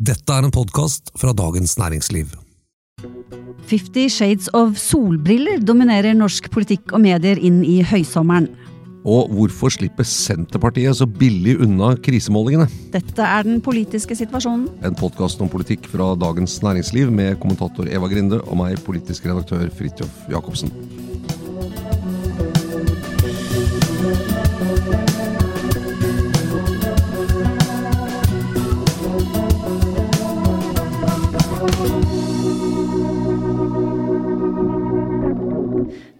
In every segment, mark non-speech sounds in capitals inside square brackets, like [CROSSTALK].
Dette er en podkast fra Dagens Næringsliv. Fifty Shades of solbriller dominerer norsk politikk og medier inn i høysommeren. Og hvorfor slipper Senterpartiet så billig unna krisemålingene? Dette er den politiske situasjonen. En podkast om politikk fra Dagens Næringsliv med kommentator Eva Grinde og meg, politisk redaktør Fridtjof Jacobsen.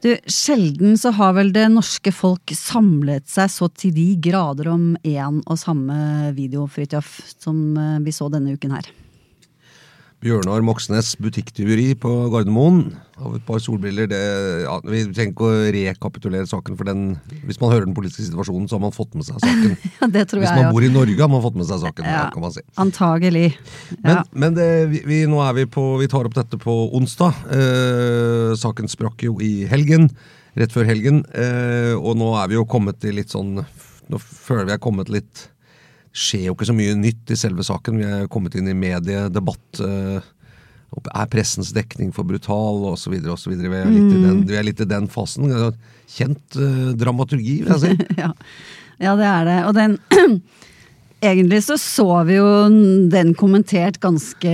Du, Sjelden så har vel det norske folk samlet seg så til de grader om én og samme video, Fridtjof, som eh, vi så denne uken her. Bjørnar Moxnes butikktyveri på Gardermoen av et par solbriller. Det, ja, vi trenger ikke å rekapitulere saken, for den, hvis man hører den politiske situasjonen, så har man fått med seg saken. [LAUGHS] Ja, det tror Hvis jeg man jo. bor i Norge, har man fått med seg saken. Ja. kan man si. Antagelig. Men, Ja. men det, vi, vi, nå er vi på Vi tar opp dette på onsdag. Eh, saken sprakk jo i helgen. Rett før helgen. Eh, og nå er vi jo kommet til litt sånn Nå føler vi er kommet litt skjer jo ikke så mye nytt i selve saken. Vi er kommet inn i mediedebatt. Eh, er pressens dekning for brutal, osv. osv. Vi, er litt i den- vi er litt i den fasen. Kjent eh, dramaturgi, vil jeg si. [LAUGHS] ja. ja, det er det. Og den [CLEARS THROAT] Egentlig så så vi jo den kommentert ganske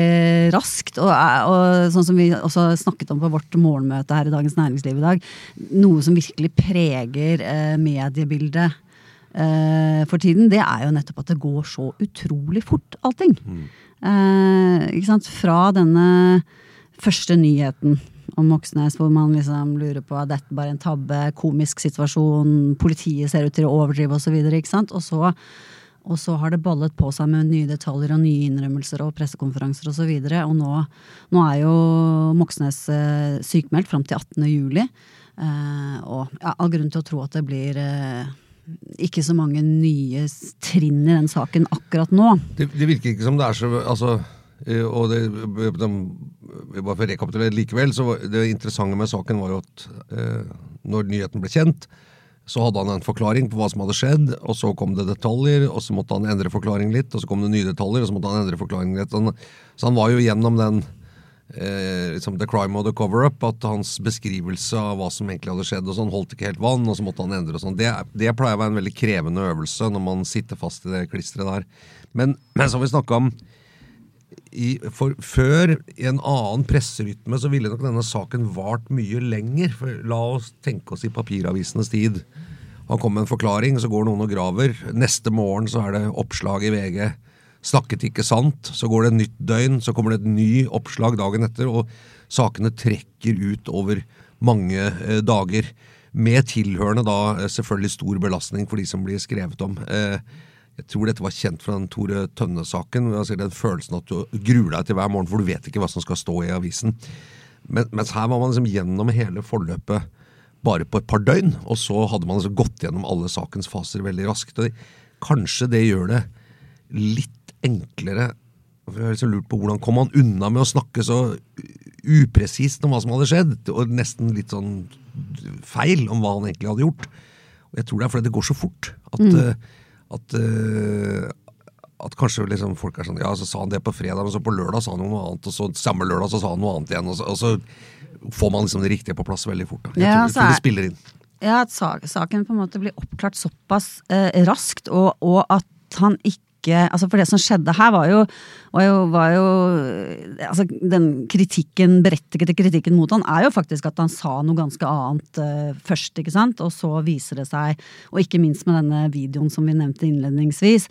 raskt, og, er- og sånn som vi også snakket om på vårt morgenmøte her i Dagens Næringsliv i dag, noe som virkelig preger eh, mediebildet eh, for tiden, det er jo nettopp at det går så utrolig fort, allting. Eh, ikke sant? Fra denne første nyheten om Moxnes, hvor man liksom lurer på at dette bare er en tabbe, komisk situasjon, politiet ser ut til å overdrive osv. Og, så og, så, har det ballet på seg med nye detaljer og nye innrømmelser og pressekonferanser osv. Og, så videre. og nå, nå er jo Moxnes eh, sykemeldt fram til 18. juli. Eh, og ja, all grunn til å tro at det blir eh, ikke så mange nye trinn i den saken akkurat nå. Det, det virker ikke som det er så altså, eh, og det, de, Bare for å rekapitulere likevel, så det interessante med saken var jo at eh, når nyheten ble kjent, så hadde han en forklaring på hva som hadde skjedd, og så kom det detaljer, og så måtte han endre forklaringen litt, og så kom det nye detaljer, og så måtte han endre forklaringen litt. Så han var jo gjennom den eh, liksom the crime og the cover-up, at hans beskrivelse av hva som egentlig hadde skjedd, og sånn holdt ikke helt vann, og så måtte han endre og sånn. Det, det pleier å være en veldig krevende øvelse når man sitter fast i det klisteret der. Men, [CLEARS THROAT] men som vi snakka om i, for Før, i en annen presserytme, så ville nok denne saken vart mye lenger. For La oss tenke oss i papiravisenes tid. Han kom med en forklaring, så går noen og graver. Neste morgen så er det oppslag i VG. Snakket ikke sant. Så går det et nytt døgn, så kommer det et ny oppslag dagen etter. Og sakene trekker ut over mange eh, dager. Med tilhørende da eh, selvfølgelig stor belastning for de som blir skrevet om. Eh, jeg tror dette var kjent fra den Tore Tønne-saken. Altså den følelsen at du gruer deg til hver morgen, for du vet ikke hva som skal stå i avisen. Men, mens her var man liksom gjennom hele forløpet bare på et par døgn, og så hadde man altså gått gjennom alle sakens faser veldig raskt. Og kanskje det gjør det litt enklere for Jeg har liksom lurt på hvordan kom han unna med å snakke så upresist om hva som hadde skjedd, og nesten litt sånn feil om hva han egentlig hadde gjort. Og jeg tror det er fordi det går så fort. At, eh, at, eh, at kanskje liksom folk er sånn Ja, så sa han det på fredag, men så på lørdag sa han noe annet, og så samme lørdag så sa han noe annet igjen. Og så, og så får man liksom det riktige på plass veldig fort. Da. Jeg, Ja, tror, jeg tror det er- spiller inn. Ja, at saken på en måte blir oppklart såpass eh, raskt, og, og at han ikke altså For det som skjedde her, var jo, var jo, var jo altså Den kritikken, berettigede kritikken mot han er jo faktisk at han sa noe ganske annet uh, først, ikke sant? Og så viser det seg, og ikke minst med denne videoen som vi nevnte innledningsvis,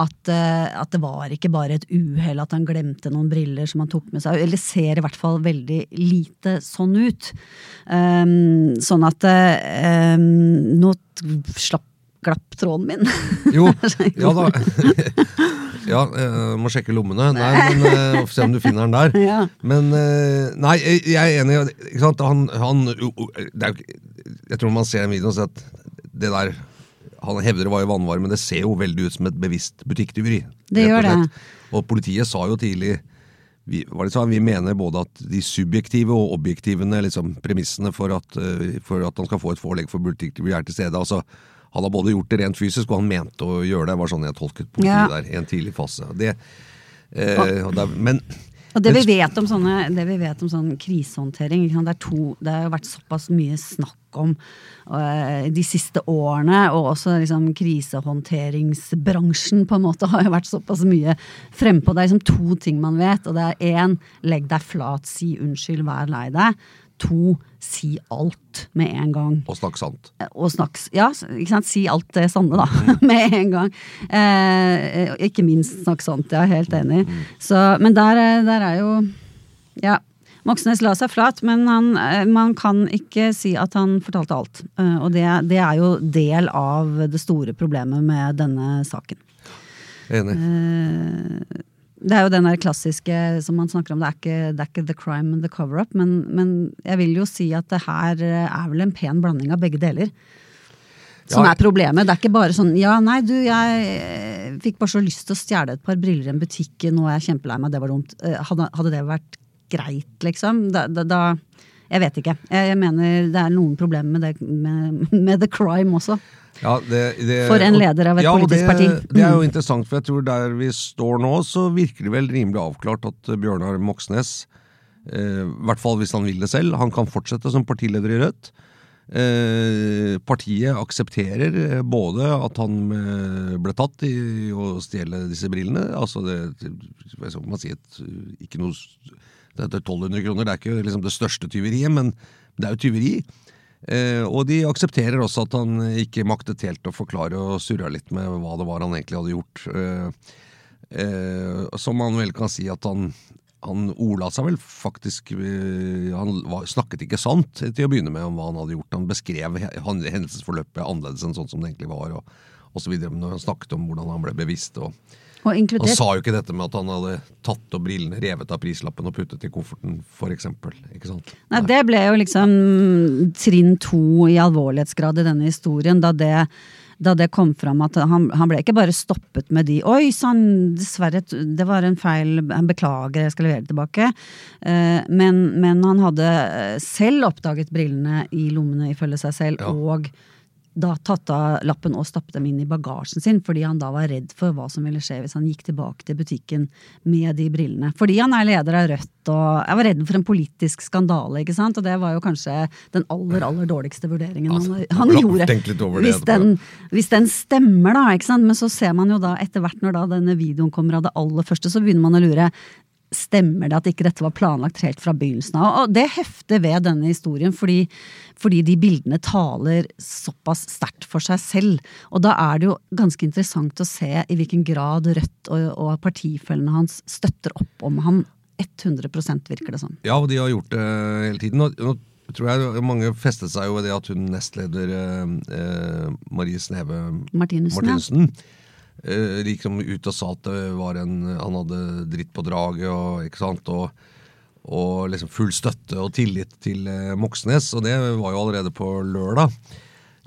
at, eh, at det var ikke bare et uhell at han glemte noen briller som han tok med seg. Eller ser i hvert fall veldig lite sånn ut. Um, sånn at um, Nå slapp glapp tråden min. Jo, [LAUGHS] ja da. [LAUGHS] Ja, jeg må sjekke lommene. Nei, men eh, Se om du finner den der. [LAUGHS] Ja. Men eh, Nei, jeg er enig. Ikke sant? Han, han er, Jeg tror man ser en video og ser at det der Han hevder det var i vannvarme, men det ser jo veldig ut som et bevisst butikktyveri. Det gjør det. Og politiet sa jo tidlig vi, sa, vi mener både at de subjektive og objektivene liksom, premissene for at, eh, for at han skal få et forelegg for butikktyveri er til stede. altså Han har både gjort det rent fysisk, og han mente å gjøre det. var sånn jeg tolket politiet Ja. der i en tidlig fase. Det, Eh, og det er, men Og det vi vet om, sånne, det vi vet om sånn krisehåndtering det, er to, det har vært såpass mye snakk om uh, de siste årene, og også liksom krisehåndteringsbransjen på en måte har jo vært såpass mye frempå. Det er liksom to ting man vet, og det er én legg deg flat, si unnskyld, vær lei deg. To si alt med en gang. Og snakke sant. Og snakk, ja, ikke sant? si alt det sanne, da, [LAUGHS] med en gang. Eh, ikke minst snakk sant, jeg er helt enig. Så, men der, er- der er jo Ja. Moxnes la seg flat, men han, eh, man kan ikke si at han fortalte alt. Eh, og det, det er jo del av det store problemet med denne saken. Enig. Eh, Det er jo den der klassiske som man snakker om, det er ikke, det er ikke the crime and the cover-up, men, men jeg vil jo si at det her er vel en pen blanding av begge deler. Som Ja. er problemet. Det er ikke bare sånn ja, nei, du, jeg eh, fikk bare så lyst til å stjele et par briller i en butikk, nå er jeg kjempelei meg, det var dumt. Eh, Hadde, hadde det vært greit, liksom? Da, da, da Jeg vet ikke. Jeg, jeg mener det er noen problemer med, det, med, med the crime også. Ja, det, det, For en leder av et ja, politisk det, parti. Det er jo Mm. interessant, for jeg tror der vi står nå, så virker det vel rimelig avklart at eh, Bjørnar Moxnes, eh, i hvert fall hvis han vil det selv, han kan fortsette som partileder i Rødt. Eh, partiet aksepterer eh, både at han ble tatt i å stjele disse brillene, altså det, hva skal man si, et, ikke noe, det er 1200 kroner, det er ikke liksom det største tyveriet, men det er jo tyveri. Eh, og de aksepterer også at han ikke maktet helt å forklare og surra litt med hva det var han egentlig hadde gjort. Eh, eh, som man vel kan si at han han ordla seg vel faktisk Han snakket ikke sant til å begynne med om hva han hadde gjort. Han beskrev hendelsesforløpet annerledes enn sånn som det egentlig var. og, videre, når han snakket om hvordan han ble bevisst. og Og Han sa jo ikke dette med at han hadde tatt opp brillene, revet av prislappen og puttet i kofferten. Ikke sant? Nei, det ble jo liksom trinn to i alvorlighetsgrad i denne historien, da det, da det kom fram at han, han ble ikke bare stoppet med de 'oi sann, dessverre, det var en feil, beklager, jeg skal levere det tilbake'. Eh, men, men han hadde selv oppdaget brillene i lommene ifølge seg selv, Ja. og da tatt av lappen og stappet dem inn i bagasjen sin, fordi han da var redd for hva som ville skje hvis han gikk tilbake til butikken med de brillene. Fordi han er leder av Rødt, og jeg var redd for en politisk skandale, ikke sant. Og det var jo kanskje den aller, aller dårligste vurderingen han, Altså, han han gjorde. Hvis den, hvis den stemmer, da, ikke sant. Men så ser man jo da etter hvert når da denne videoen kommer av det aller første, så begynner man å lure. Stemmer det at ikke dette var planlagt helt fra begynnelsen av? Og det hefter ved denne historien, fordi, fordi de bildene taler såpass sterkt for seg selv. Og da er det jo ganske interessant å se i hvilken grad Rødt og, og partifellene hans støtter opp om ham. 100 virker det som. Ja, og de har gjort det hele tiden. Nå, nå tror jeg mange festet seg jo ved det at hun nestleder eh, eh, Marie Sneve Martinussen, ja. Eh, liksom ut og sa at det var en, han hadde dritt på draget og, ikke sant, og, og liksom full støtte og tillit til eh, Moxnes. Og det var jo allerede på lørdag.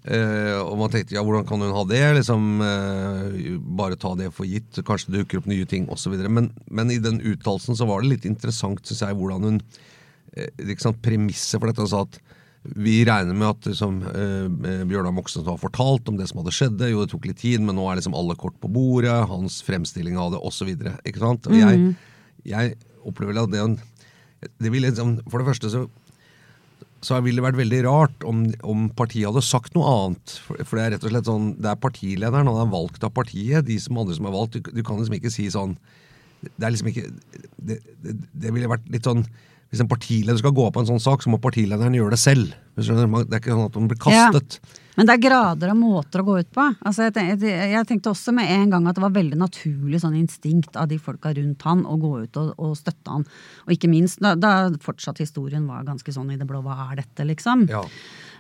Eh, og man tenkte ja, hvordan kan hun ha det? Liksom, eh, bare ta det for gitt. Kanskje det dukker opp nye ting osv. Men, men i den uttalelsen så var det litt interessant, synes jeg, hvordan hun ikke Premisset for dette sa at vi regner med at liksom, eh, Bjørnar Moxnes har fortalt om det som hadde skjedd. Jo, det tok litt tid, men nå er liksom alle kort på bordet. Hans fremstilling av det, osv. Ikke sant? Og jeg, jeg opplever at det, det vil liksom, For det første så så ville det vært veldig rart om, om partiet hadde sagt noe annet. For, for det er rett og slett sånn, det er partilederen, han er valgt av partiet. De som andre som er valgt, du, du kan liksom ikke si sånn Det er liksom ikke Det, det, det ville vært litt sånn Hvis en partileder skal gå på en sånn sak, så må partilederen gjøre det selv. Det er ikke sånn at hun blir kastet. Men det er grader og måter å gå ut på. Altså, jeg, tenkte, jeg tenkte også med en gang at det var veldig naturlig sånn instinkt av de folka rundt han å gå ut og, og støtte han. Og ikke minst da, da fortsatt historien var ganske sånn i det blå, hva er dette, liksom? Ja.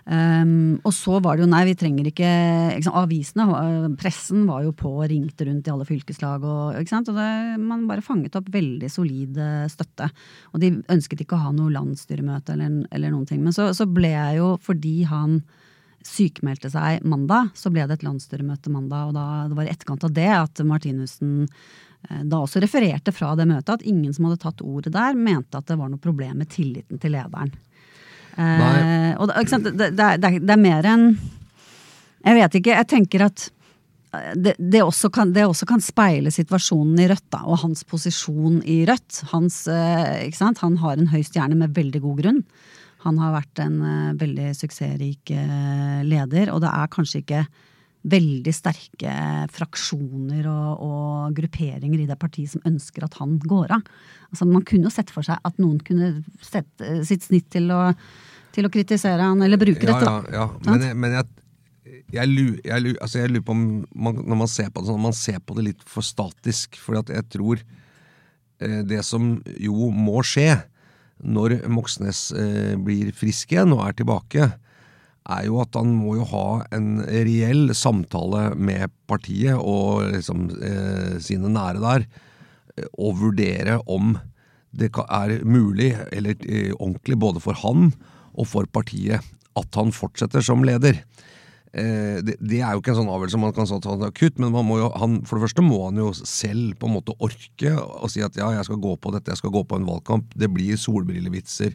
Um, og så var det jo nei, vi trenger ikke, ikke Avisene, øh, pressen var jo på og ringte rundt i alle fylkeslag. Og, ikke sant, og det, man bare fanget opp veldig solid øh, støtte. Og de ønsket ikke å ha noe landsstyremøte eller, eller noen ting. Men så, så ble jeg jo, fordi han sykmeldte seg mandag, så ble det et landsstyremøte mandag. Og da, det var i etterkant av det at Martinussen eh, da også refererte fra det møtet at ingen som hadde tatt ordet der, mente at det var noe problem med tilliten til lederen. Eh, og det? Det, det, er- det, er- er mer enn Jeg vet ikke. Jeg tenker at det, det, også kan, også kan speile situasjonen i Rødt, da, og hans posisjon i Rødt. Hans, eh? Han har en høy stjerne med veldig god grunn. Han har vært en eh, veldig suksessrik eh, leder, og det er kanskje ikke veldig sterke fraksjoner og, og, grupperinger i det partiet som ønsker at han går av. Altså, man kunne jo sett for seg at noen kunne sette sitt snitt til å, til å kritisere han, eller bruke ja, dette. Ja, ja. Men, jeg, men jeg, jeg, lurer, jeg, lurer, altså jeg, lurer, på om man, når man ser på det sånn, man ser på det litt for statisk. For jeg tror eh, det som jo må skje når Moxnes eh, blir frisk igjen og er tilbake, er jo at han må jo ha en reell samtale med partiet og liksom eh, sine nære der, og vurdere om det er mulig, eller eh, ordentlig, både for han og for partiet, at han fortsetter som leder. Eh, det, det, er jo ikke en sånn avgjørelse man kan ta akutt, men jo, han, for det første må han jo selv på en måte orke å si at ja, jeg skal gå på dette, jeg skal gå på en valgkamp. Det blir solbrillevitser.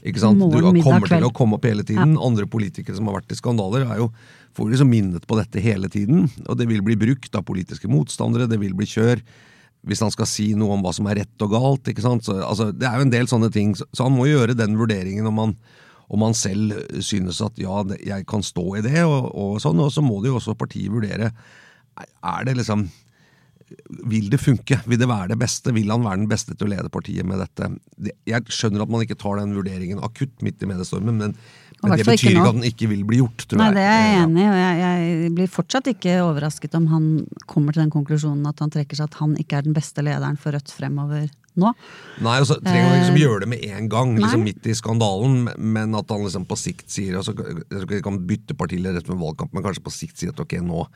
ikke sant? Du kommer til å komme opp hele tiden. Ja. Andre politikere som har vært i skandaler, er jo får liksom minnet på dette hele tiden. Og det vil bli brukt av politiske motstandere, det vil bli kjør. Hvis han skal si noe om hva som er rett og galt. ikke sant? Så, altså, det er jo en del sånne ting. Så, så han må gjøre den vurderingen om han om man selv synes at ja, jeg kan stå i det, og, og sånn, og så må det jo også partiet vurdere. Er det liksom vil det funke? Vil det være det beste? Vil han være den beste til å lede partiet med dette? Jeg skjønner at man ikke tar den vurderingen akutt midt i mediestormen, men, men det betyr ikke, at den ikke vil bli gjort, tror Nei, jeg. Det er jeg enig i, og jeg, jeg, blir fortsatt ikke overrasket om han kommer til den konklusjonen at han trekker seg at han ikke er den beste lederen for Rødt fremover nå. Nei, altså, trenger han liksom gjøre det med en gang, liksom midt i skandalen, men at han liksom på sikt sier altså, Jeg kan bytte partileder rett med valgkamp, men kanskje på sikt sier at ok, nå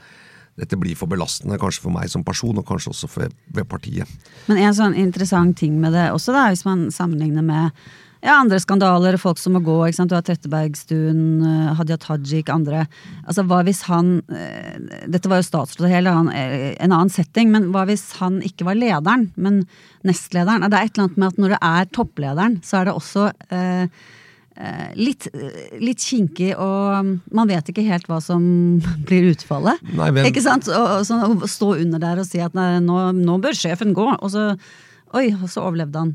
dette blir for belastende, kanskje for meg som person, og kanskje også for, ved partiet. Men en sånn interessant ting med det også, da, hvis man sammenligner med ja, andre skandaler, folk som må gå. ikke sant? Du har Trettebergstuen, eh, Hadia Tajik, andre. Altså, hva hvis han eh, Dette var jo statsråd hele, han, en annen setting, men hva hvis han ikke var lederen, men nestlederen? Det er et eller annet med at når det er topplederen, så er det også eh, litt, litt kinkig, og man vet ikke helt hva som [LAUGHS] blir utfallet. Nei, men... Ikke sant? Og, så, stå under der og si at nei, nå, nå bør sjefen gå, og så Oi, og så overlevde han.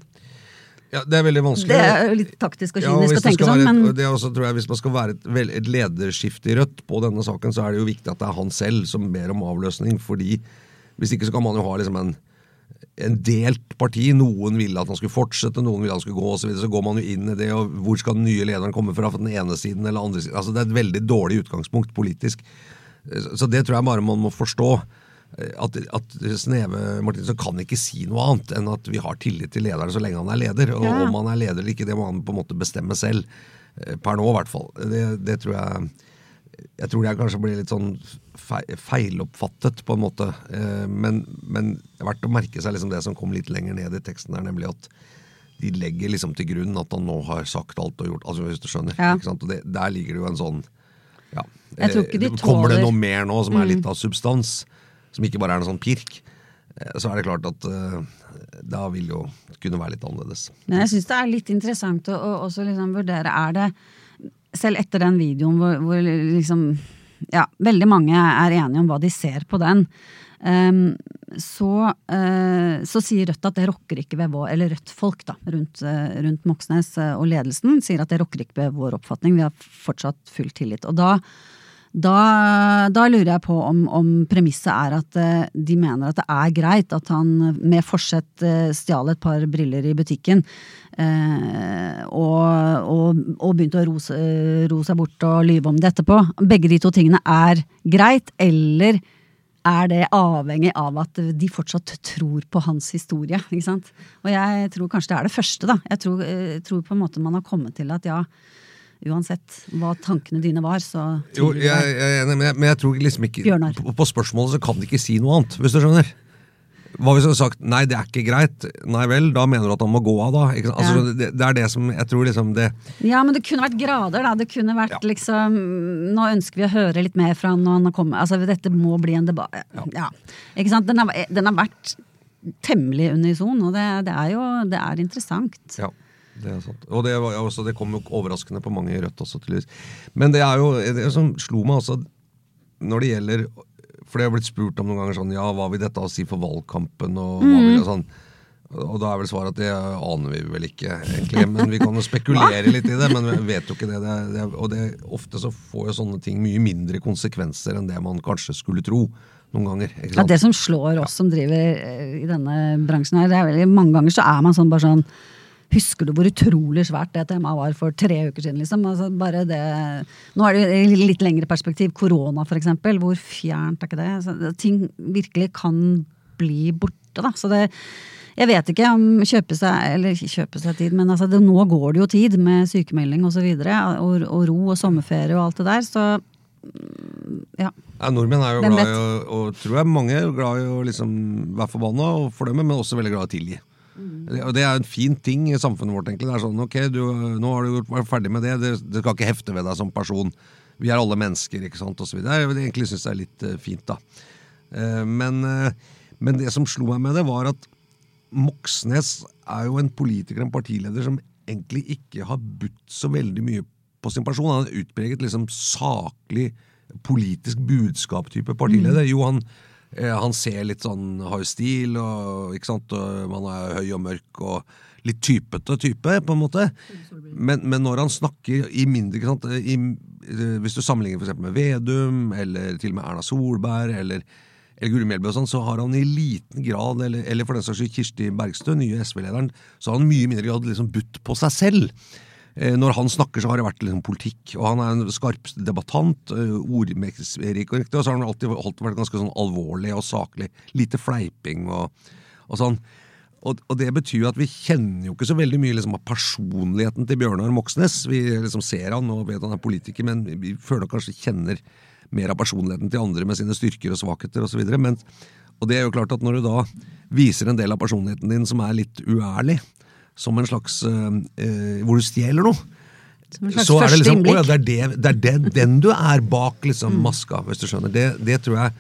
Ja, Det er veldig vanskelig. Det er litt taktisk og kynisk ja, å tenke sånn, men det er også, tror jeg, Hvis man skal være et, et lederskifte i Rødt på denne saken, så er det jo viktig at det er han selv som ber om avløsning. fordi Hvis ikke så kan man jo ha liksom en, en delt parti. Noen ville at han skulle fortsette, noen ville at han skulle gå osv. Så, videre, så går man jo inn i det, og hvor skal den nye lederen komme fra? Fra den ene siden eller andre siden? Altså Det er et veldig dårlig utgangspunkt politisk. Så det tror jeg bare man må forstå at, at Sneve Martinsen kan ikke si noe annet enn at vi har tillit til lederen så lenge han er leder. Og ja. om han er leder eller ikke, det må han på en måte bestemme selv. Eh, per nå, i hvert fall. Det, det, tror jeg Jeg tror jeg kanskje blir litt sånn feiloppfattet, på en måte. Eh, men, men det er verdt å merke seg liksom det som kom litt lenger ned i teksten der, nemlig at de legger liksom til grunn at han nå har sagt alt og gjort altså hvis du skjønner. Ja. Og det, der ligger det jo en sånn ja, eh, Kommer det noe mer nå som er litt av substans? Som ikke bare er noe sånn pirk, eh, så er det klart at uh, da vil jo kunne være litt annerledes. Men jeg syns det er litt interessant å, å også liksom vurdere Er det, selv etter den videoen hvor, hvor liksom ja, veldig mange er enige om hva de ser på den, um, så, uh, så, sier Rødt at det rokker ikke ved vår Eller Rødt-folk da, rundt, uh, rundt Moxnes og ledelsen sier at det rokker ikke ved vår oppfatning. Vi har fortsatt full tillit. Og da da, da, lurer jeg på om, om premisset er at uh, de mener at det er greit at han med forsett uh, stjal et par briller i butikken. Eh, og, og, og, begynte å ro, ro, seg bort og lyve om det etterpå. Begge de to tingene er greit, eller er det avhengig av at de fortsatt tror på hans historie? ikke sant? Og jeg tror kanskje det er det første, da. Jeg tror, tror på en måte man har kommet til at ja, uansett hva tankene dine var. Så jo, jeg, jeg, jeg, men jeg, men jeg tror liksom ikke på, på, spørsmålet så kan de ikke si noe annet, hvis du skjønner. Hva hvis du hadde sagt nei, det er ikke greit? Nei vel, da mener du at han må gå av, da? Altså, ja. det, det, er det som jeg tror liksom det Ja, men det kunne vært grader, da. Det kunne vært ja. liksom Nå ønsker vi å høre litt mer fra han når han har kommet. Altså, dette må bli en debatt. Ja. ja. Ikke sant? Den har, den har vært temmelig unison, og det, det, er jo det er interessant. Ja. Det er sant. Og det, var, også, det kom jo overraskende på mange i Rødt også, tydeligvis. Men det er jo det som slo meg også, når det gjelder For det har blitt spurt om noen ganger sånn Ja, hva vil dette ha å si for valgkampen? Og hva vil det sånn og da er vel svaret at det aner vi vel ikke, egentlig. Men vi kan jo spekulere litt i det, men vi vet jo ikke det. det, det og det, ofte så får jo sånne ting mye mindre konsekvenser enn det man kanskje skulle tro. Noen ganger. Ja, det som slår oss som driver eh, i denne bransjen her, det er veldig mange ganger så er man sånn bare sånn Husker du hvor utrolig svært det temaet var for tre uker siden? liksom? Altså det, Nå er det i litt lengre perspektiv. Korona, eksempel. Hvor fjernt er ikke det? Så ting virkelig kan bli borte. da. Så det, jeg vet ikke om kjøpe seg eller kjøpe seg tid, men altså det, nå går det jo tid med sykemelding osv. Og, så videre, og, og ro og sommerferie og alt det der. Så mm, ja. Ja, nordmenn er jo glad i å og tror jeg mange er glad i å liksom være forbanna og fordømme, men også veldig glad i å tilgi. Det- Og Det er en fin ting i samfunnet vårt. egentlig. Det er sånn, ok, du, Nå har du gjort- vært ferdig med det, det, det skal ikke hefte ved deg som person. Vi er alle mennesker, ikke sant, og så videre. Jeg vil egentlig synes det er litt eh, fint, da. Eh, men, eh, men det som slo meg med det, var at Moxnes er jo en politiker, en partileder, som egentlig ikke har budt så veldig mye på sin person. Han er en utpreget liksom saklig politisk budskap-type partileder. Jo, han, han ser litt sånn har stil, og, ikke sant? og man er høy og mørk og litt typete type, på en måte. Men, men når han snakker i mindre ikke sant? I, eh, Hvis du sammenligner for eksempel med Vedum, eller til og med Erna Solberg, eller eller Guri Melby og sånn, så har han i liten grad, eller, eller for den saks skyld Kirsti Bergstø, nye SV-lederen, så har han mye mindre grad liksom budt på seg selv. Eh, Når han snakker, så har det vært liksom politikk, og han er en skarp debattant, eh, og riktig, og så har han alltid holdt, vært ganske sånn alvorlig og saklig. Lite fleiping og, og sånn. Og, og det betyr jo at vi kjenner jo ikke så veldig mye liksom, av personligheten til Bjørnar Moxnes. Vi liksom ser han og vet han er politiker, men vi føler kanskje kjenner mer av personligheten til andre med sine styrker og svakheter osv. Og det er jo klart at når du da viser en del av personligheten din som er litt uærlig, som en slags eh, eh, Hvor du stjeler noe. Som en slags Så det første liksom, innblikk. ja, det er, det, det er det, den du er bak liksom, maska, hvis du skjønner. Det, det tror jeg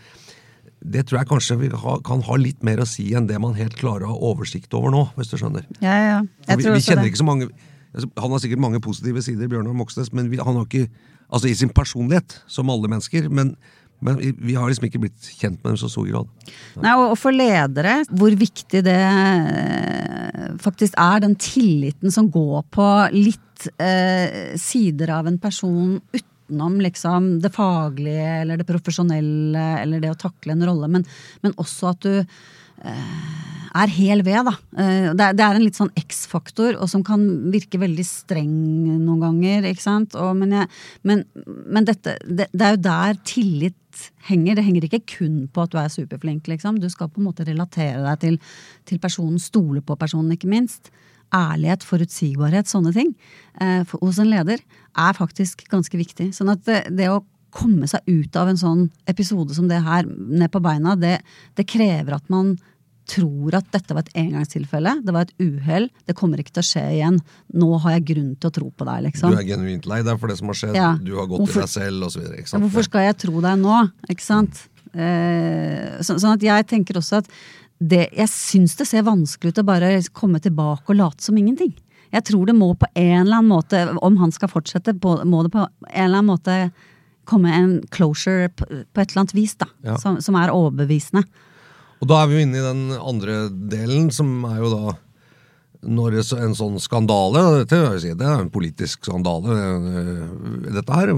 det tror jeg kanskje ha, kan ha litt mer å si enn det man helt klarer å ha oversikt over nå, hvis du skjønner. Ja, ja. Vi, tror vi kjenner ikke så mange altså, Han har sikkert mange positive sider, Bjørnar Moxnes, men vi, han har ikke Altså i sin personlighet, som alle mennesker, men, men vi, har liksom ikke blitt kjent med dem i så stor grad. Nei, og for ledere, hvor viktig det eh, faktisk er, den tilliten som går på litt eh, sider av en person utenom liksom det faglige eller det profesjonelle eller det å takle en rolle, men, men også at du er hel ved, da. Eh, Det det er en litt sånn X-faktor, og som kan virke veldig streng noen ganger. ikke sant? Og, men jeg, men, men dette, det, det er jo der tillit henger. Det henger ikke kun på at du er superflink, liksom. Du skal på en måte relatere deg til, til personen, stole på personen, ikke minst. Ærlighet, forutsigbarhet, sånne ting eh, for, hos en leder er faktisk ganske viktig. Sånn at det, det å komme seg ut av en sånn episode som det her, ned på beina, det, det krever at man tror at dette var et engangstilfelle. Det var et uhell. Det kommer ikke til å skje igjen. Nå har jeg grunn til å tro på deg, liksom. Du er genuint lei deg for det som har skjedd, Ja. du har gått Hvorfor- i deg selv osv. Ja, Hvorfor skal jeg tro deg nå? Ikke sant? Eh, så, sånn at jeg tenker også at det, jeg syns det ser vanskelig ut å bare komme tilbake og late som ingenting. Jeg tror det må på en eller annen måte, om han skal fortsette, må det på en eller annen måte komme en closure på, på et eller annet vis, da. Ja. Som, som er overbevisende. Og da er vi jo inne i den andre delen, som er jo da når en sånn skandale dette, Det er en politisk skandale, øh, dette her.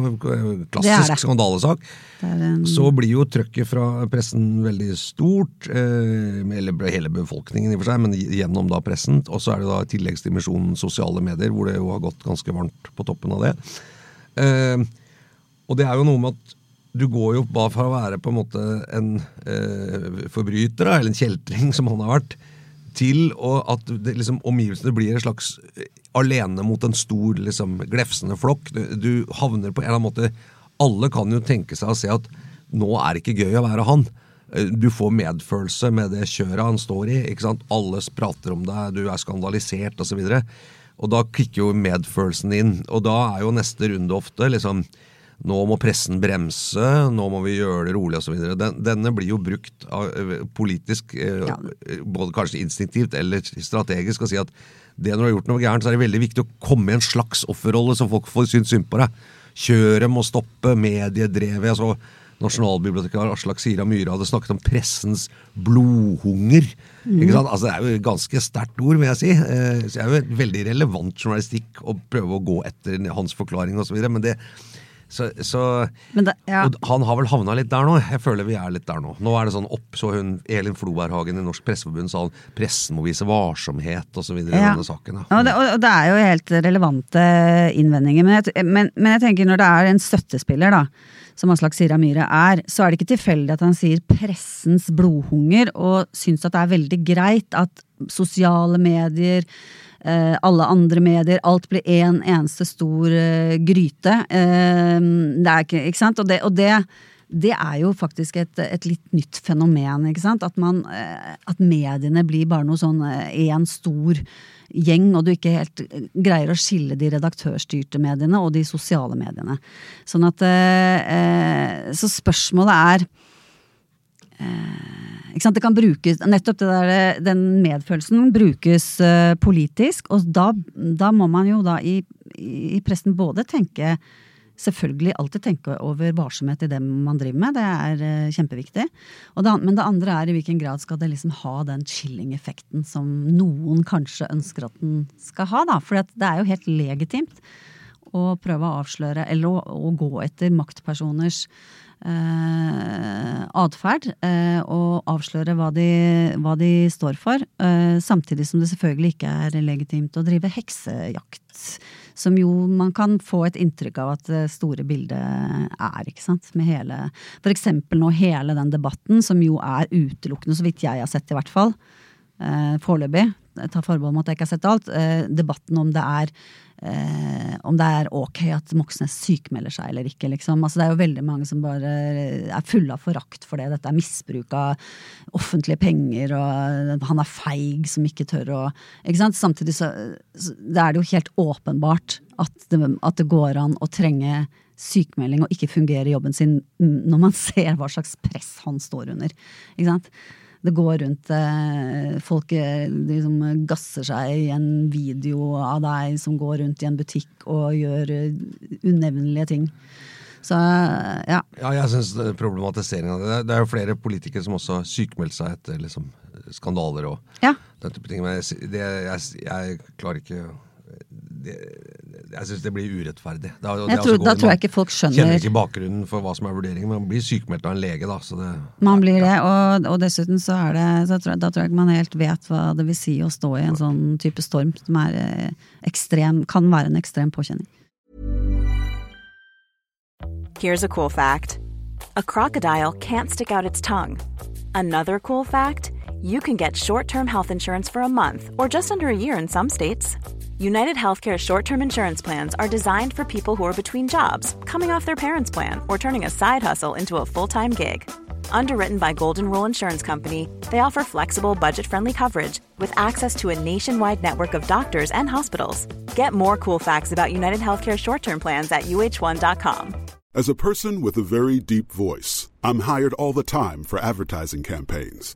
Klassisk Det det. skandalesak. En, Så blir jo trøkket fra pressen veldig stort, eh, eller hele befolkningen i og for seg, men gjennom da pressen. Og så er det da i tilleggsdimensjonen sosiale medier, hvor det jo har gått ganske varmt på toppen av det. Eh, og det er jo noe med at du går jo bare fra å være på en måte en eh, forbryter, eller en kjeltring, som han har vært, til å, at det, liksom, omgivelsene blir en slags eh, alene mot en stor, liksom, glefsende flokk. Du, du havner på en eller annen måte Alle kan jo tenke seg å se at nå er det ikke gøy å være han. Eh, Du får medfølelse med det kjøret han står i. ikke sant? Alle prater om deg, du er skandalisert osv. Og, så og da klikker jo medfølelsen inn. Og da er jo neste runde ofte liksom nå må pressen bremse, nå må vi gjøre det rolig osv. Den, denne blir jo brukt av, eh, politisk, eh, Ja. både kanskje instinktivt eller strategisk, å si at det når du har gjort noe gærent, så er det veldig viktig å komme i en slags offerrolle, så folk får synes synd på deg. Kjøret må stoppe, mediedrevet altså, nasjonalbibliotekar Aslak Sira Myhre hadde snakket om pressens blodhunger. Sant? Altså, det er jo et ganske sterkt ord, vil jeg si. Eh, så det er jo et veldig relevant journalistikk å prøve å gå etter hans forklaring osv. Men det så, så det, ja. og Han har vel havna litt der nå. Jeg føler vi er litt der nå. Nå er det sånn opp, så hun Elin Floberhagen i Norsk Presseforbund sa pressen må vise varsomhet osv. i Ja. denne saken. Ja, og det, og det er jo helt relevante innvendinger. Men jeg, men, men jeg tenker når det er en støttespiller, da, som Aslak Sira Myhre er, så er det ikke tilfeldig at han sier pressens blodhunger, og syns at det er veldig greit at sosiale medier alle andre medier, alt blir én en eneste stor eh, gryte. Eh, det er ikke, ikke sant? Og det, og det det er jo faktisk et, et litt nytt fenomen. ikke sant? At, man, eh, at mediene blir bare noe sånn én stor gjeng, og du ikke helt greier å skille de redaktørstyrte mediene og de sosiale mediene. Sånn at eh, Så spørsmålet er eh? Det kan brukes, nettopp der, den medfølelsen brukes eh, politisk, og da, da må man jo da i, i pressen både tenke selvfølgelig alltid tenke over varsomhet i det man driver med. Det er eh, kjempeviktig. Det, men det andre er i hvilken grad skal det liksom ha den chilling-effekten som noen kanskje ønsker at den skal ha. da. For det er jo helt legitimt å prøve å avsløre, eller å, å gå etter maktpersoners eh, atferd. Eh, og avsløre hva de, hva de står for. Eh, samtidig som det selvfølgelig ikke er legitimt å drive heksejakt som jo man kan få et inntrykk av at det store bildet er, ikke sant. Med hele For eksempel nå hele den debatten, som jo er utelukkende, så vidt jeg har sett i hvert fall, eh, foreløpig, jeg tar forbehold om at jeg ikke har sett alt, eh, debatten om det er eh, om det er ok at Moxnes sykmelder seg eller ikke, liksom. Altså, det er jo veldig mange som bare er fulle av forakt for det. Dette er misbruk av offentlige penger, og han er feig som ikke tør å ikke sant? Samtidig så, så det er det jo helt åpenbart at det, at det går an å trenge sykmelding og ikke fungere i jobben sin når man [LAUGHS] ser hva slags press han står under. Ikke sant? Det går rundt eh, Folk eh, liksom gasser seg i en video av deg som går rundt i en butikk og gjør eh, unevnelige ting. Så ja. Ja, jeg syns problematiseringen av det Det er jo flere politikere som også har sykmeldt seg etter liksom, skandaler og ja. den type ting. Men jeg, det, jeg, jeg klarer ikke det, jeg syns det blir urettferdig. Det, det, jeg tror, da tror jeg ikke folk skjønner Kjenner ikke bakgrunnen for hva som er vurderingen, men man blir sykemeldt av en lege, da. Det, man blir det, og, og, dessuten så er det så tror jeg, Da tror jeg ikke man helt vet hva det vil si å stå i en sånn type storm som er eh, ekstrem, kan være en ekstrem påkjenning. Here's a cool fact. A crocodile can't stick out its tongue. Another cool fact, you can get short-term health insurance for a month or just under a year in some states. United Healthcare short term insurance plans are designed for people who are between jobs, coming off their parents' plan, or turning a side hustle into a full time gig. Underwritten by Golden Rule Insurance Company, they offer flexible, budget friendly coverage with access to a nationwide network of doctors and hospitals. Get more cool facts about United Healthcare short term plans at uh1.com. As a person with a very deep voice, I'm hired all the time for advertising campaigns.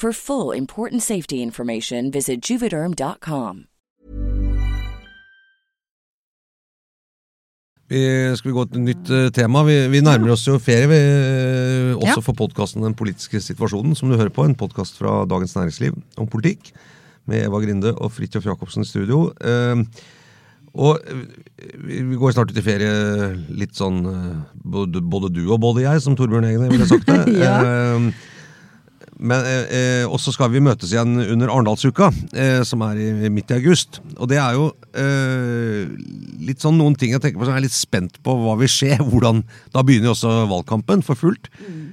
For full important safety information, visit juvederm.com. Vi, skal vi gå til et nytt eh, tema? Vi, vi nærmer oss jo ferie, vi, eh, også Ja. for podkasten Den politiske situasjonen, som du hører på. En podkast fra Dagens Næringsliv om politikk. Med Eva Grinde og Fridtjof Jacobsen i studio. Eh, og vi, vi går snart ut i ferie litt sånn både, både du og både jeg, som Torbjørn Egne ville sagt det. [LAUGHS] Ja. Eh, men eh, og så skal vi møtes igjen under Arendalsuka, eh, som er i, midt i august. Og det er jo eh, litt sånn noen ting jeg tenker på som jeg er litt spent på hva vil skje. [LAUGHS] Hvordan, da begynner jo også valgkampen for fullt.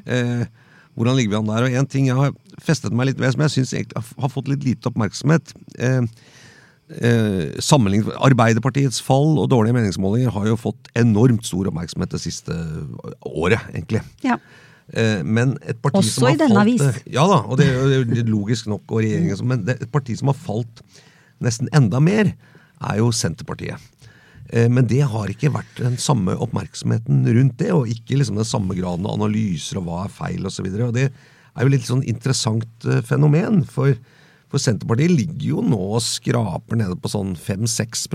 Eh, hvordan ligger vi an der? Og en ting jeg har festet meg litt ved, som jeg syns har fått litt lite oppmerksomhet. Eh, eh, sammenlignet Arbeiderpartiets fall og dårlige meningsmålinger har jo fått enormt stor oppmerksomhet det siste året, egentlig. Ja. Eh, Men et parti Også som har i denne falt, avis. Ja da, og det er jo logisk nok, og regjeringen, men et parti som har falt nesten enda mer, er jo Senterpartiet. Eh, Men det har ikke vært den samme oppmerksomheten rundt det, og ikke liksom den samme graden av analyser og hva er feil osv. Og det er jo litt sånn interessant eh, fenomen, for, for Senterpartiet ligger jo nå og skraper nede på sånn 5-6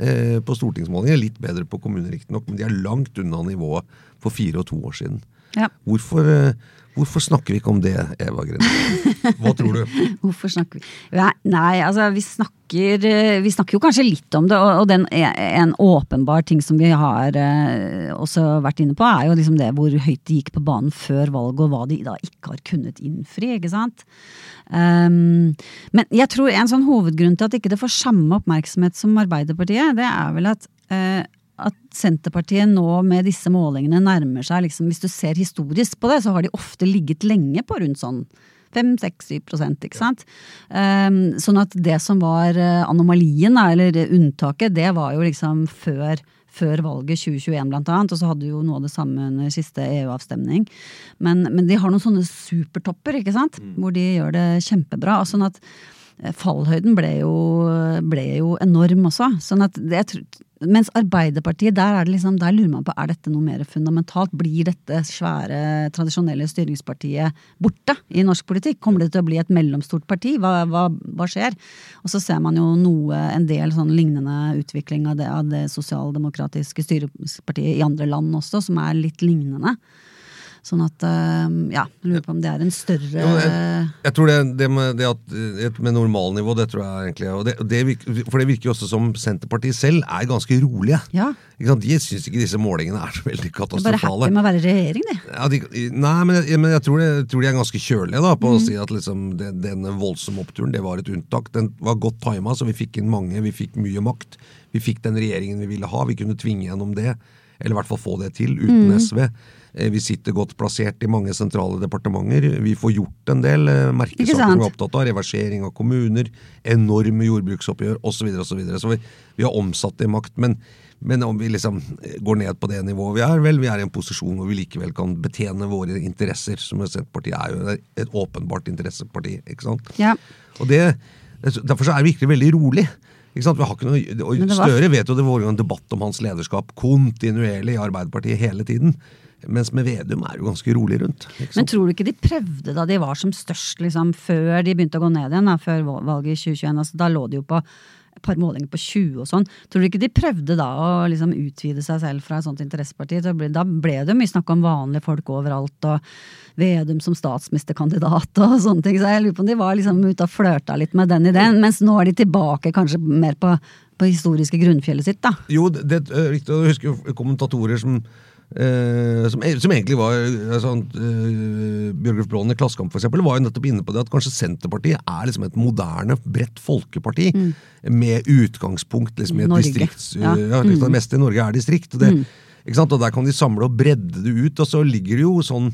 eh, på stortingsmålinger. Litt bedre på kommuner, riktignok, men de er langt unna nivået for fire og to år siden. Ja. Hvorfor, eh, hvorfor snakker vi ikke om det, Eva Grinde? [LAUGHS] Hva tror du? Hvorfor snakker vi Nei, altså vi snakker, eh, vi snakker jo kanskje litt om det, og, den er en åpenbar ting som vi har eh, også vært inne på, er jo liksom det hvor høyt de gikk på banen før valget, og hva de da ikke har kunnet innfri, ikke sant. Um, men jeg tror en sånn hovedgrunn til at ikke det får samme oppmerksomhet som Arbeiderpartiet, det er vel at eh, at Senterpartiet nå med disse målingene nærmer seg liksom, Hvis du ser historisk på det, så har de ofte ligget lenge på rundt sånn 5-6-7 ikke sant? Um, sånn at det som var eh, anomalien, eller unntaket, det var jo liksom før, før valget 2021 blant annet, og så hadde du jo noe av det samme under siste EU-avstemning. Men, men de har noen sånne supertopper, ikke sant? Hvor de gjør det kjempebra. Sånn at eh, fallhøyden ble jo, ble jo enorm også. Sånn at det, jeg mens Arbeiderpartiet, der, er liksom, der lurer man på er dette noe mer fundamentalt. Blir dette svære, tradisjonelle styringspartiet borte i norsk politikk? Kommer det til å bli et mellomstort parti? Hva, hva, hva skjer? Og så ser man jo noe, en del sånn lignende utvikling av det, av det sosialdemokratiske styringspartiet i andre land også, som er litt lignende. Sånn at, eh, ja, lurer på om det er en større Jo, jeg, jeg tror det, det, med, det at, med normalnivå, det tror jeg egentlig og det, det virker, For det virker jo også som Senterpartiet selv er ganske rolige. Ja. De syns ikke disse målingene er så veldig De er bare katastrofale. happy med å være i regjering, de. Ja, de, nei, men, jeg, men jeg, tror det, jeg tror de er ganske kjølige da, Mm. på å si at liksom, den voldsomme oppturen det var et unntak. Den var godt tima, så vi fikk inn mange. Vi fikk mye makt. Vi fikk den regjeringen vi ville ha. Vi kunne tvinge gjennom det. Eller i hvert fall få det til, uten Mm. SV. Eh, Vi sitter godt plassert i mange sentrale departementer. Vi får gjort en del eh, merkesaker vi er opptatt av. Reversering av kommuner, enorme jordbruksoppgjør osv. Så, videre, og så, så vi, vi har omsatt det i makt. Men, men om vi liksom går ned på det nivået vi er, vel, vi er i en posisjon hvor vi likevel kan betjene våre interesser. Som Senterpartiet er jo et åpenbart interesseparti. ikke sant? Ja. Og det, Derfor så er vi virkelig veldig rolig. Ikke sant? Vi har ikke noe, og Støre vet jo det var en debatt om hans lederskap kontinuerlig i Arbeiderpartiet hele tiden. Mens med Vedum er det jo ganske rolig rundt. Men tror du ikke de prøvde da de var som størst, liksom, før de begynte å gå ned igjen, da, før valget i 2021? Altså, da lå de jo på et par målinger på 20 og sånn. Tror du ikke de prøvde da å liksom utvide seg selv fra et sånt interesseparti? Da ble, det jo mye snakk om vanlige folk overalt, og Vedum som statsministerkandidat og sånne ting. Så jeg lurer på om de var liksom ute og flørta litt med den ideen, mens nå er de tilbake kanskje mer på, på historiske grunnfjellet sitt, da. Jo, det er riktig. å huske husker kommentatorer som eh, som, som egentlig var eh, sånn, eh, Bjørgulf Blaaen i Klassekamp for eksempel, var jo nettopp inne på det at kanskje Senterpartiet er liksom et moderne, bredt folkeparti med utgangspunkt liksom i et distrikt Norge. distrikts... Ja. Mm. Ja, liksom Det meste i Norge er distrikt. Og, det, sant? og Der kan de samle og bredde det ut, og så ligger det jo sånn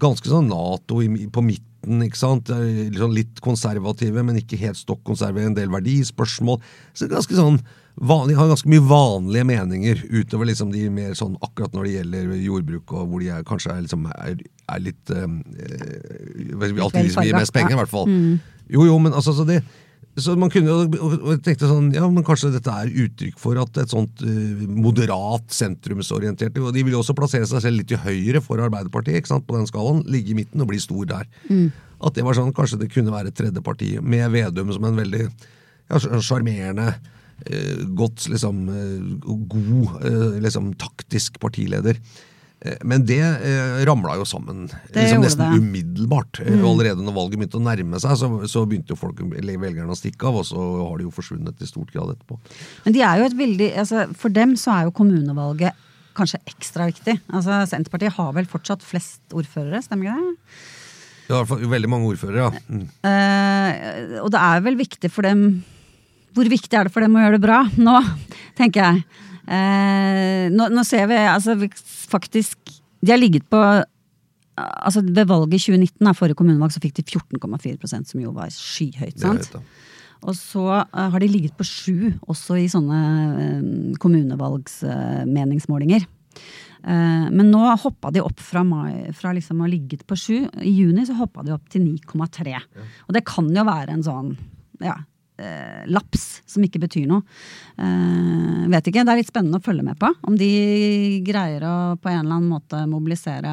ganske sånn Nato i, på midten. ikke sant? Litt, sånn litt konservative, men ikke helt stokk konservative. En del verdispørsmål. Så ganske sånn vanlig, har ganske mye vanlige meninger utover liksom de mer sånn akkurat når det gjelder jordbruk, og hvor de er, kanskje er, liksom, er, er litt eh, eh, Alltid de som gir mest penger, i hvert fall. Jo, jo, men altså, så det så man kunne jo, tenkte sånn, ja, men Kanskje dette er uttrykk for at et sånt uh, moderat, sentrumsorientert og De vil jo også plassere seg selv litt til høyre for Arbeiderpartiet ikke sant, på den skalaen. Ligge i midten og bli stor der. At det var sånn, Kanskje det kunne være et tredje parti, med Vedum som en veldig ja, sjarmerende, eh, godt liksom eh, god, eh, liksom taktisk partileder. Eh, Men det eh, ramla jo sammen liksom nesten det. Umiddelbart. Mm. Allerede når valget begynte å nærme seg, så, så begynte jo folk, velgerne å stikke av, og så har de jo forsvunnet i stort grad etterpå. Men de er jo et veldig, altså for dem så er jo kommunevalget kanskje ekstra viktig. Altså Senterpartiet har vel fortsatt flest ordførere, stemmer ikke det? Er i hvert fall veldig mange ordførere, ja. Mm. Eh, og det er vel viktig for dem Hvor viktig er det for dem å gjøre det bra nå, tenker jeg. Eh, nå, nå ser vi altså vi- faktisk De har ligget på altså Ved valget i 2019, da, forrige kommunevalg, så fikk de 14,4% som jo var skyhøyt. Sant? Og så eh, har de ligget på sju, også i sånne uh, kommunevalgsmeningsmålinger. Eh, men nå hoppa de opp fra, mai, fra liksom å ha ligget på sju. I juni så hoppa de opp til 9,3. Og det kan jo være en sånn ja, eh, laps som ikke betyr noe. Eh, vet ikke, Det er litt spennende å følge med på. Om de greier å på en eller annen måte mobilisere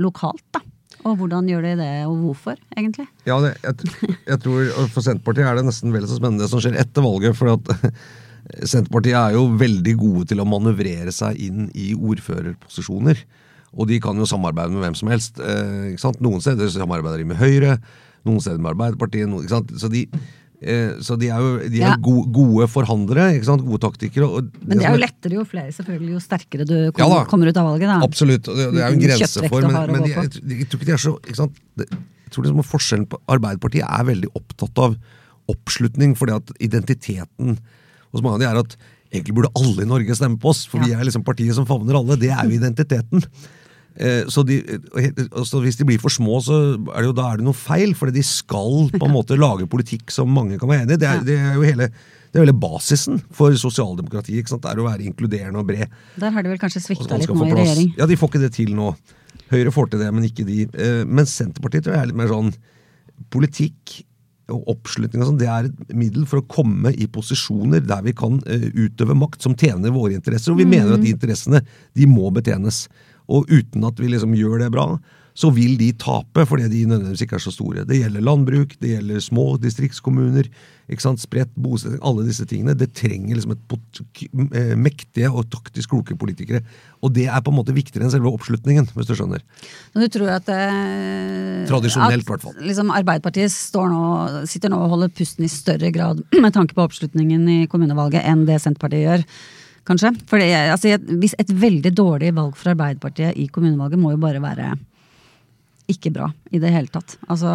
lokalt, da. Og hvordan gjør de det, og hvorfor, egentlig? Ja, jeg, jeg tror For Senterpartiet er det nesten vel så spennende det som skjer etter valget. for at [LAUGHS] Senterpartiet er jo veldig gode til å manøvrere seg inn i ordførerposisjoner. Og de kan jo samarbeide med hvem som helst. Eh, ikke sant? Noen steder samarbeider de med Høyre, noen steder med Arbeiderpartiet. Noen? Så, de, så de er jo de er Ja. gode, gode forhandlere, gode taktikere. Og Men det er jo lettere jo flere selvfølgelig, jo sterkere du Ja kom, da. kommer ut av valget. da. Absolutt. Det, det er jo en grense for Men, men de, jeg, jeg, tror ikke de er så ikke sant? Jeg tror liksom Forskjellen på Arbeiderpartiet er veldig opptatt av oppslutning, fordi at identiteten hos mange av de er at egentlig burde alle i Norge stemme på oss, for vi er liksom partiet som favner alle. Det er jo identiteten. Eh, Så, de, og så Hvis de blir for små, så er det jo, da er det noe feil. fordi de skal på en måte lage politikk som mange kan være enig i. Det, er- det er jo hele, det er hele basisen for sosialdemokratiet. ikke sant? Det er å være inkluderende og bred. Der har de vel kanskje svikta litt nå i regjering. Ja, de får ikke det til nå. Høyre får til det, men ikke de. Eh, Men Senterpartiet tror jeg er litt mer sånn politikk og oppslutning og sånn, det er et middel for å komme i posisjoner der vi kan eh, utøve makt som tjener våre interesser. Og vi mener at de interessene de må betjenes. Og uten at vi liksom gjør det bra, så vil de tape fordi de nødvendigvis ikke er så store. Det gjelder landbruk, det gjelder små distriktskommuner, ikke sant, spredt bosetting, alle disse tingene. Det trenger liksom et eh, mektige og taktisk kloke politikere. Og det er på en måte viktigere enn selve oppslutningen, hvis du skjønner. Men du tror at eh, Tradisjonelt, i hvert fall. Liksom, Arbeiderpartiet står nå, sitter nå og holder pusten i større grad [CLEARS THROAT] med tanke på oppslutningen i kommunevalget enn det Senterpartiet gjør? Kanskje? Fordi, altså, hvis Et veldig dårlig valg for Arbeiderpartiet i kommunevalget må jo bare være ikke bra i det hele tatt. Altså,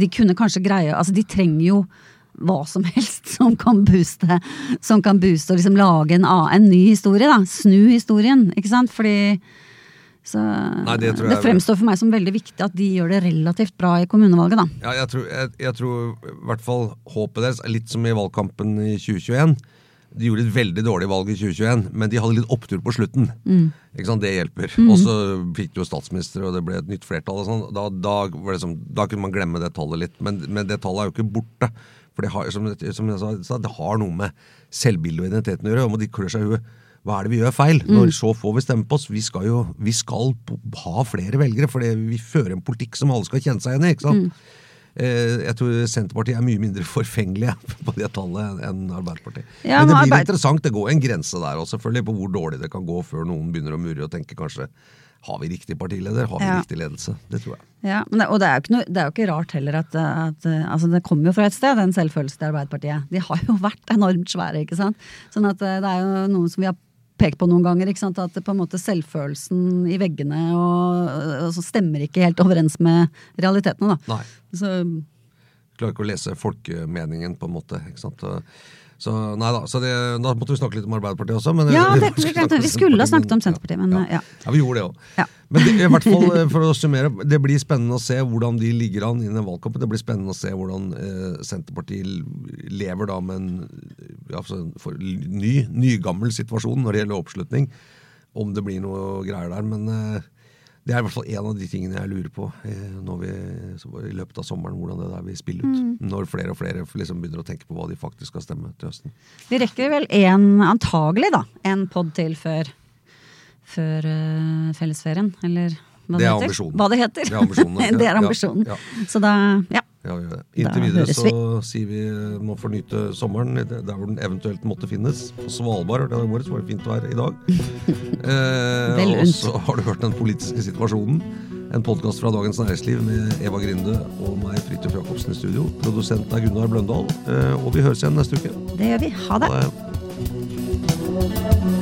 de kunne kanskje greie Altså, de trenger jo hva som helst [LAUGHS] som kan booste, som kan booste og liksom lage en, en ny historie, da. Snu historien, ikke sant? Fordi så Nei, det det, fremstår for meg som veldig viktig at de gjør det relativt bra i kommunevalget, da. Ja, jeg tror, jeg, jeg tror i hvert fall håpet deres er litt som i valgkampen i 2021. De gjorde et veldig dårlig valg i 2021, men de hadde litt opptur på slutten. Ikke sant, Det hjelper. Og så fikk de jo statsminister, og det ble et nytt flertall. og sånn. Da, da, var det som, da kunne man glemme det tallet litt. Men, men det tallet er jo ikke borte. For det har, som, som jeg sa, det har noe med selvbildet og identiteten å gjøre. Og de klør seg i huet. Hva er det vi gjør feil? Når så få vil stemme på oss? Vi skal jo vi skal ha flere velgere, for vi fører en politikk som alle skal kjenne seg igjen i. ikke sant? eh, jeg tror Senterpartiet er mye mindre [LAUGHS] forfengelige på det tallet enn Arbeiderpartiet. Ja, men det blir Arbeid- interessant. Det går en grense der også, selvfølgelig, på hvor dårlig det kan gå før noen begynner å murre og tenke kanskje har vi riktig partileder, har vi Ja. riktig ledelse? Det tror jeg. Ja, men det, og det er, jo ikke noe, det er jo ikke rart heller at, at eh, altså Det kommer jo fra et sted, den selvfølelsen til Arbeiderpartiet. De har jo [LAUGHS] vært enormt svære, ikke sant. Sånn at eh, det er jo noen som vi har pekt på noen ganger, ikke sant? at på en måte selvfølelsen i veggene og, og så stemmer ikke helt overens med realitetene. da. Nei. Så Klarer ikke å lese folkemeningen, på en måte. ikke sant? Så nei da, så det, da måtte vi snakke litt om Arbeiderpartiet også. Men Ja, [LAUGHS] det- vi, skulle vi skulle ha snakket om Senterpartiet, men, ja. ja. ja, vi gjorde det òg. Ja. Men det, i hvert fall [LAUGHS] eh, for å summere, det blir spennende å se hvordan de ligger an i den valgkampen. Det blir spennende å se hvordan eh, Senterpartiet lever da med en ja, altså for, ny, nygammel situasjon når det gjelder oppslutning. Om det blir noe greier der. Men eh, det er i hvert fall en av de tingene jeg lurer på eh, når vi, i løpet av sommeren. Hvordan det der vil spille ut. Mm. Når flere og flere liksom begynner å tenke på hva de faktisk skal stemme til høsten. vi rekker vel en, antagelig da, en pod til før, før uh, fellesferien, eller hva Det er heter. ambisjonen. Hva det heter. Det er ambisjonen, [LAUGHS] det er Ja, ja. Så da, ja. Ja, vi gjør det. Inntil videre så sier vi eh, må fornyte sommeren der hvor den eventuelt måtte finnes. På Svalbard det var det fint vær i dag. [LAUGHS] Eh, og så har du hørt Den politiske situasjonen. En podkast fra Dagens Næringsliv med Eva Grinde og meg, Fridtjof Jacobsen i studio. Produsenten er Gunnar Bløndal. Eh, og vi høres igjen neste uke. Det gjør vi. Ha det. Ha det.